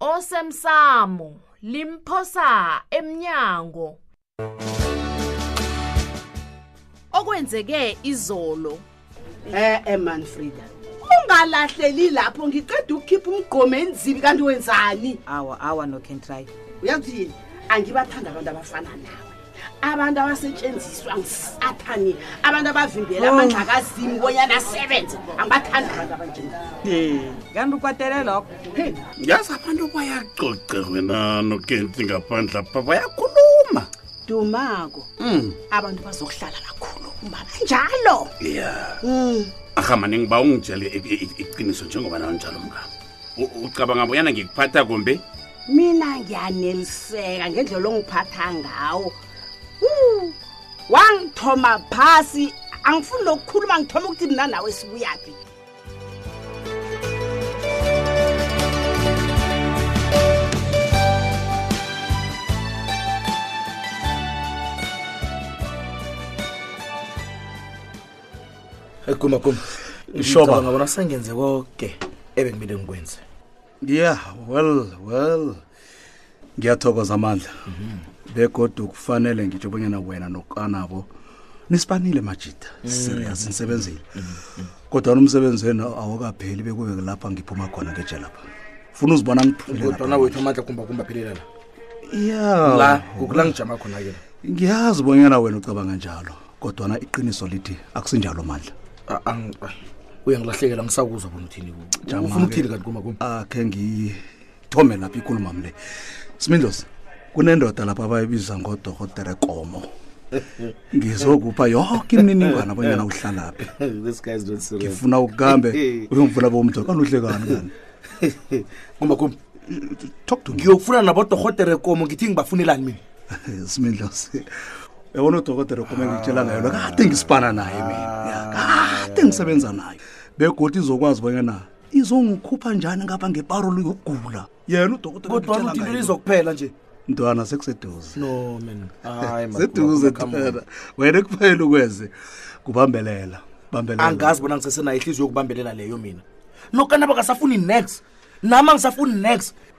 osemsamo limphosa emnyango okwenzeke izolo eh eh manfrida ungalahleli lapho ngiqeda ukukhipha umgqomo enzibi kanti wenzani awa awa no can try uyakuthi yini angibathanda abantu abafana nawe abantu abasetshenziswa ngusathani abantu abavimbela oh. amandla kazimu bonyana asebenze angibathandi abantu abanjengabo kanti ukwatele lokho yazi abantu bayacoce wena nokenti ngaphandla pha bayakhuluma dumako hmm. abantu bazokuhlala bakhuluma banjalo ya hmm. ahamani ngiba ungitshele iqiniso njengoba nawo njalo mngam U- ucabanga bonyana ngikuphatha kumbe mina ngiyaneliseka ngendlela ongiphatha ngawo Wu, wangithoma phasi angifuni nokukhuluma ngithoma ukuthi mina nawe sibuyaphi ekuma kum Ishoba. Ngicabanga bona sengenze konke ebekumele ngikwenze yeah well well ngiyathokoza amandla begodu kufanele ngitsho bonyana wena nokanabo nisibanile majida Mm. serious nisebenzile kodwa nomsebenzi wenu awukapheli bekube kulapha ngiphuma khona ngeje lapha funa uzibona ngiphumile kodwana wethu amandla kumbakumba phelela la ya la kukula ngijama khona-ke la ngiyazi bonyana wena ucabanga njalo kodwana iqiniso lithi akusinjalo mandla uyangilahlekela ngisakuzwa bona uthini ufuna uthini kanti kumakum akhe ngithome lapha ikhulumam le simindlosi kunendoda lapha abayibiza ngodokotere komo ngizokupha yoke imininingwana abanyana uhlalaphi ngifuna ukukambe uyongifuna bomdo kanuhle kani kani kumakum ngiyokufuna nabodokotere komo ngithi ngibafunelani mina simindlosi yabona udokotela ukhome ngitshela ngayo lo kade ngisipana naye mina Ya, kade ngisebenza naye begodi izokwazi bonyana izongikhupha njani ngapha ngeparolo yokugula yena udokotela kodwa ngitjela ukuthi into ngayo. lizokuphela nje mntwana sekuseduze no man hayi man, seduze come on. mntwana wena kuphela ukwenze kubambelela bambelela angazi bona ngisesenayo ihliziyo yokubambelela leyo mina nokana bakasafuni next nami angisafuni next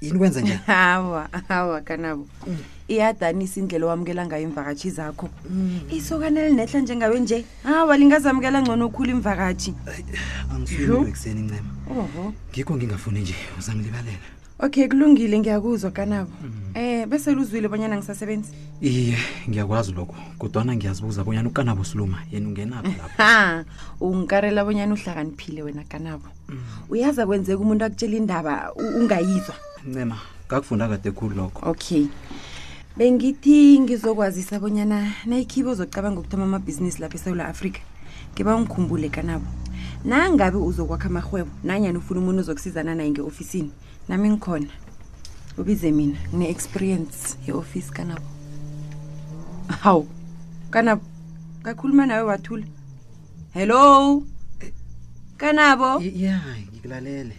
yini kwenza njani hawa hawa kanabo iyadanisa indlela owamukela ngayo imvakatshi zakho isokana elinehla njengawe nje hawa lingazamukela ngcono ukhulu imvakatshi angisuyini ekuseni ncema oho ngikho ngingafuni nje uzangilibalela okay kulungile ngiyakuzwa kanabo um bese luzwile bonyana ngisasebenzi iye ngiyakwazi lokho kodwana ngiyazibuza bonyana ukanabo siluma yena ungenaphi lapho ha ungikarela bonyana uhlakaniphile wena kanabo uyaza kwenzeka umuntu akutshela indaba u- ungayizwa ncema ngakufunda kade khulu lokho okay bengithi ngizokwazisa bonyana nayikhibe uzocabanga ukuthoma amabhizinisi lapha esewula afrika ngiba ungikhumbule kanabo nangabe uzokwakha amarhwebo nanyani ufuna umuntu ozokusizana naye nge-ofisini nami ngikhona ubize mina ngine-experience ye-ofisi kanabo hawu kanabo kakhuluma nawe wathula hello kanabo Y- ya ngikulalele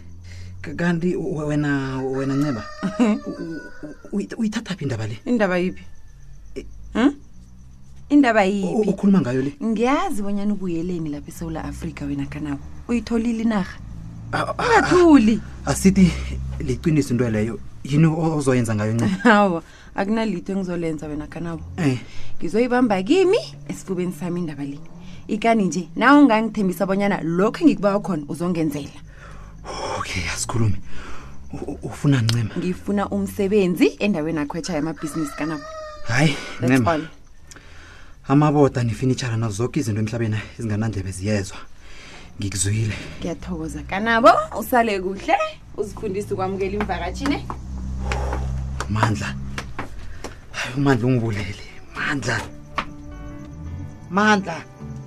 K- kanti u- we- wena wena nceba u- u- u- uyi- uyithathaphi indaba le indaba yiphi Huh? indaba U- yiphi ukhuluma ngayo le ngiyazi bonyana ubuyeleni lapha esewula afrika wena kanabo uyitholile inarha A- a- ungathuli asithi liqiniso into leyo yini o- ozoyenza ngayo nceba hawa akunalitho engizolenza wena kanabo Eh. ngizoyibamba kimi esifubeni sami indaba le ikani nje nawe ungangithembisa bonyana lokho engikubawa khona uzongenzela okay asikhulume U- u- ufuna ncema ngifuna umsebenzi endaweni akho etsha yamabhizinisi kanabo hayi that's ncema all amaboda nefinitshara nazo zoke izinto emhlabeni ezinganandlebe ziyezwa ngikuzwile ngiyathokoza kanabo usale kuhle uzifundise ukwamukela imvakatshi ne mandla umandla ungibulele mandla mandla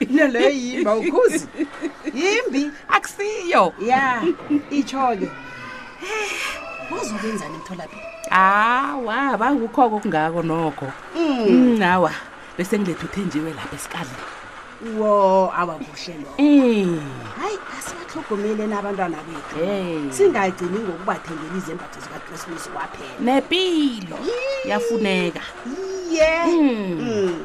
into leyo yimbi awukhuzi yimbi akusiyo ya itsho-ke uzokwenzani emtholapilo awa bangukhoko okungako nokho Mm, awa bese ngiletha uthenjiwe lapha esikadla wo awakuhle lo um hayi asibatlhogomele nabantwana bethu Hey. singagcini ngokubathengela izembatho zikakrismisi kwaphela nepilo yafuneka iye Mm. Mm.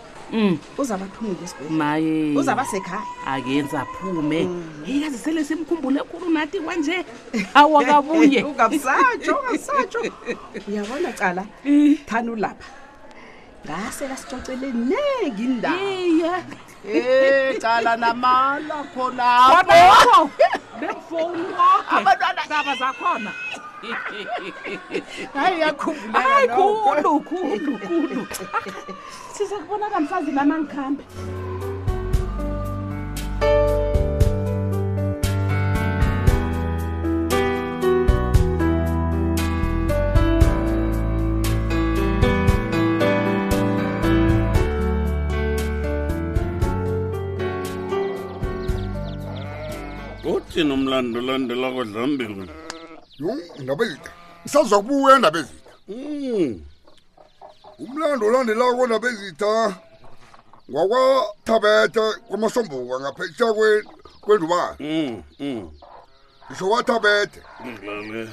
Mm. uzabaphumile esibhedlela maye uzaba sekhaya akenzi aphume heyi kaze sele simkhumbule khulu nathi kwanje awakabuye ungamsatsho ungamsatsho uyabona cala thani ulapha ngase lasicocele ningi indawo iye Eh, cala namala khonapho kodwa bemfowuni woke Abantwana- zaba zakhona hayi yakhumbuleka hayi nokho. khulu khulu khulu sizakubona kamfazi mama ngikhambe uthi nomlando landela kodlambili Yo, ndabezitha. Ngisazwa kubuya ndabezitha. Mm. umlando olandelako nabezitha ngwakwathabethe kwamasombuka ngaphetsha kwe- kwendubana Mm, mm. ngisho kwathabethe Ngilale.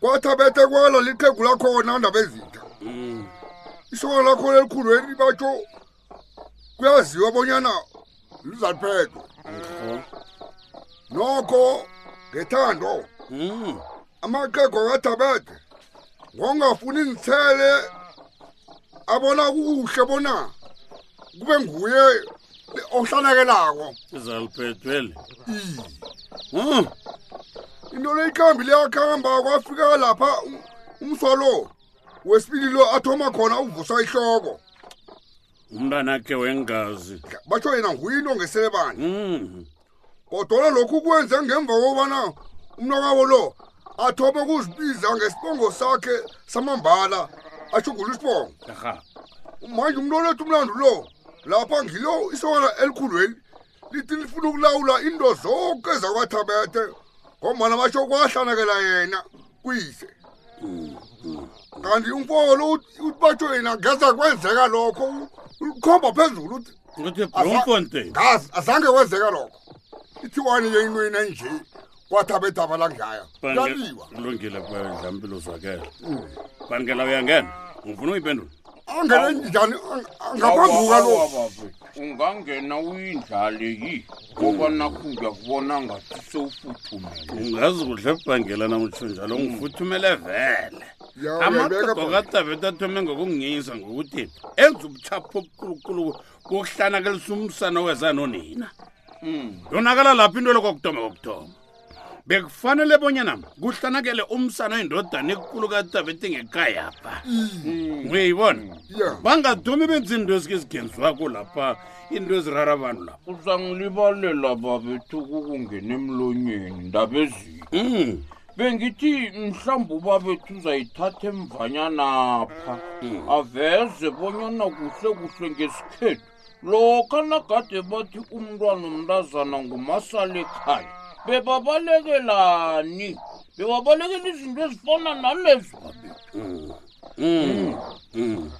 kwathabethe kwala liqhegu lakhona ndabezitha Mm. isoko lakho elikhulu elibatsho kuyaziwa bonyana luzaliphethwa nokho ngethando hmm. amaqhego akathabede ngongafuni ngithele abona kuhle bona kube nguye ohlanakelako izaliphethwele hmm. into leyikambi leyakuhamba kwafika lapha umsolo wesibili lo athoma khona ukuvuswa ihloko umntanakhe wengazi batsho yena nguyinto ngeselebani mm. kodwana lokhu kwenze ngemva kobana umnokabo lo athome ukuzibiza ngesibongo sakhe samambala ashugula isibongo manje umntu oletha umlandu lo lapha ngilo isokana elikhulweli lithi lifuna ukulawula into zonke zakwaThabethe ngombana basho kwahlanakela yena kuyise kanti umfowolo ubatsho yena ngeza kwenzeka lokho ukhomba phezulu uthi azange kwenzeka lokho ithiwani ke intweni enje kwathi abedaba langaya yaliwa kulungile kwenza mpilo zwakela bangela uyangena ngifuna uyipendula angene njani ngabavuka lo ungangena uyindlale yi ngoba nakho ngiyakubona ngathi sewufuthumele ungazi kuhle bangela namutsho njalo ngifuthumele vele amaqoqo kadabeta athome ngokunginyisa ngokuthi enza ubuchapha obukulukulu ukuhlanakelisa umsana oweza nonina hmm. yonakala lapho into lokwakuthoma kokuthoma bekufanele bonyana kuhlanakele umsana oyindodana ekulu kadavidi ngekayapha hmm. uyibona hmm. bangathumi benza into ezikizigenziwako lapha into ezirara abantu lapha usangilibalela babethu kukungena emlonyeni ndaba eziko bengithi mhlawumbi ubabethu uzayithatha emvanyanapha hmm. aveze bonyana kuhle kuhle ngesikhethu lokha nagade bathi umntwana omntazana ngumasala ekhaya bebabalekelani bebabalekela izinto ezifana nalezo hmm. Mm. Mm.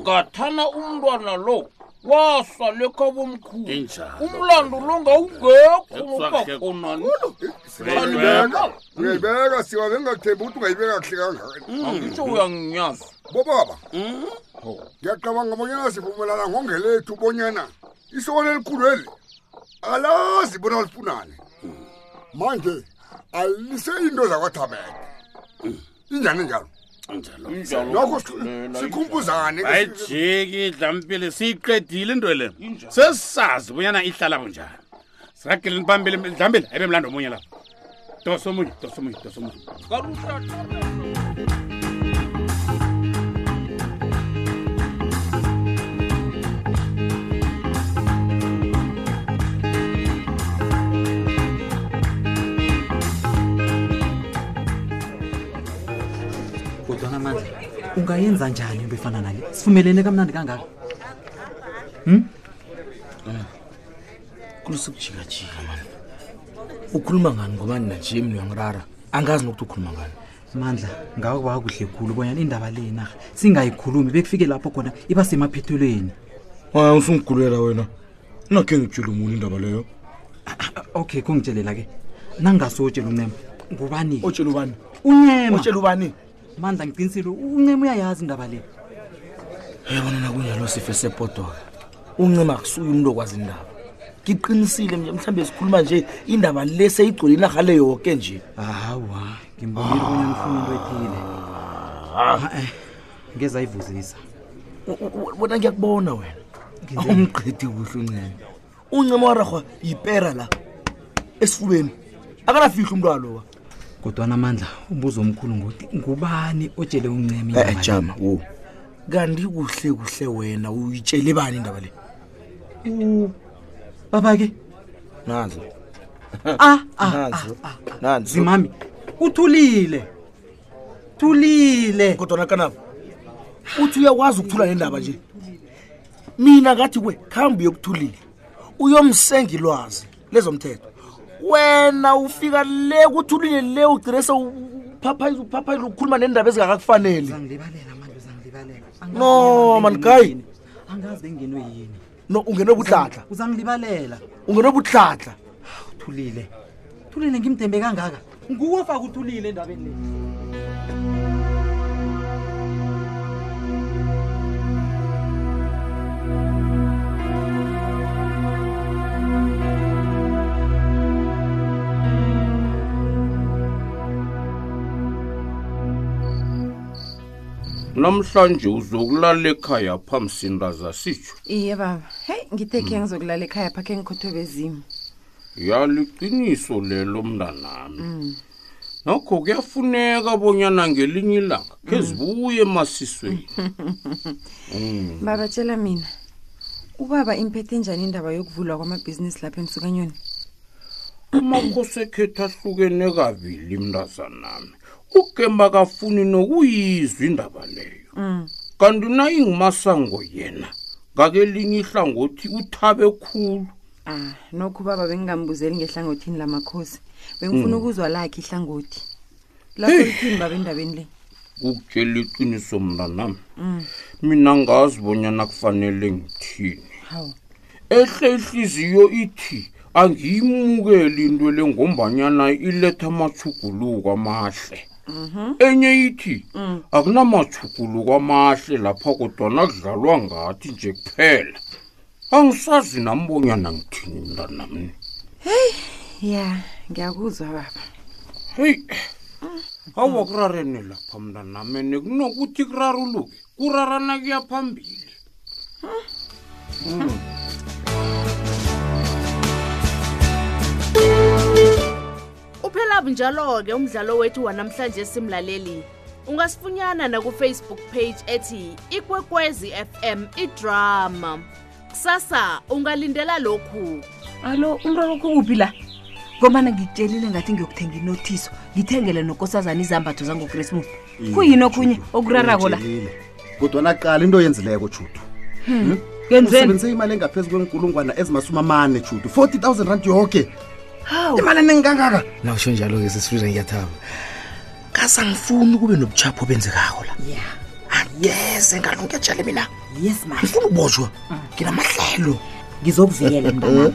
ngathana umntwana lo wasa lekhabomkhulu Injalo. umlando lo ngawungekho Ekuzwahle- ngobakhonani uyayibeka uyayibeka siwa bengathembi ukuthi ungayibeka kahle kangani angitsho uyanginyaza bobaba Mm. ngiyacabanga bonyana sivumelana ngongelethu bonyana isoko lelikhulu eli alazi bona lifunani manje alise into zakwathambeke injani njalo nokho sikhumbuzane ayijiki idlampile siyiqedile into le sesisazi bonyana ihlala bunjani siragileni phambili dlambile ayibe mlando omunye lapho dosa omunye dosa omunye dosa omunye kodwana amandla ungayenza njani into efana nale sivumelene kamnandi kangaka hm kulusukujikajika mani ukhuluma ngani ngoba nina nje mni uyangirara angazi nokuthi ukhuluma ngani mandla ngako kwaba kuhle khulu bonyana indaba le narha singayikhulumi bekufike lapho khona iba semaphethelweni usungigulwela wena ngakhe ngitshele umuntu indaba leyo okay kungitshelela ke nangingase otshela uncema ngubani otshela ubani uncema otshela ubani mandla ngiqinisile uncema uyayazi indaba le yabona nakunjalo sife sepodoka uncema kusuye umuntu okwazi indaba ngiqinisile mnje mhlawumbe sikhuluma nje indaba le seyigcwele inarha le yoke nje hawa ngimbonile bona ngifuna into ethile ah. Ah, eh. ngeza ayivuzisa bona ngiyakubona wena umqhedi kuhle uncema uncema warahwa yipera la esifubeni akanafihla umntu alowa kodwana amandla umbuzo omkhulu ngoti ngubani otshele uncema eh, jama wo kanti kuhle kuhle wena uyitshele bani indaba le baba ke nazo ah, ah, ah, ah, ah. zimami uthulile thulile kodwana kanabo uthi uyakwazi ukuthula nendaba nje mina ngathi kwe khambi yokuthulile uyomsengi lwazi lezomthetho wena ufika le kuthulile le ugcine sewuphaphaphayile ukukhuluma nendaba ezingakakufanele no manikayi angazi bengenwe yini no ungenwe budladla uzangilibalela ungenwe budladla uthulile uthulile ngimdembe kangaka nguwe faka uthulile endabeni le namhlanje uzokulala ekhaya phamsindaza sitsho iye baba heyi ngithe khe ngizokulala ekhaya phakhe ngikhotho bezimu yaliqiniso lelo mntanami mm. nokho kuyafuneka bonyana ngelinye ilanga mm. khezibuye emasisweni mm. baba tshela mina ubaba imphethe njani indaba yokuvulwa kwamabhizinisi lapha emsukanyoni amakhosi ekhethu ahlukene kabili mntazanami ugemba kafuni nokuyizwa indaba leyo mm. kanti nayingumasango yena ngakelinye ihlangothi uthabe khulu ah nokho ubaba bengingambuzeli ngehlangothini lamakhosi bengifuna mm. ukuzwa lakhe ihlangothi lapho lithini baba endabeni le ukutshela iqiniso mntanami mm. mina ngazi bonyana kufanele ngithini ehle ihliziyo ithi angiyimukeli into le ngombanyana iletha amathuguluko amahle mhm. enye ithi mm. akunamathuguluko amahle lapha kodwana kudlalwa ngathi nje kuphela angisazi nambonyana ngithini mntanamni heyi ya ngiyakuzwa baba heyi awa kurareni lapha mntanamene kunokuthi kuraruluke kurarana kuya phambili uphela bunjalo-ke umdlalo wethu wanamhlanje simlaleli ungasifunyana nakufacebook page ethi ikwekwezi fm idrama kusasa ungalindela lokhu alo umntwana okho kuphi la ngomana ngikutshelile ngathi ngiyokuthenga inothiso ngithengele nokosazana izambatho zangokrismus khuyini okhunye okurarako la Ujikile. kodwa naqala into oyenzileko judu Hmm? ngenzeni usebenzise imali engaphezu kwenkulungwana ezimasumi amane judu 40 000 rand yoke hawu imali eningi kangaka na usho njalo-ke sesifriza ngiyathaba kasangifuni kube nobuchapho obenzekako la ya angeze ngalunge tshale mina yes ma ngifuna ubotshwa nginamahlelo ngizokuvikela mntanami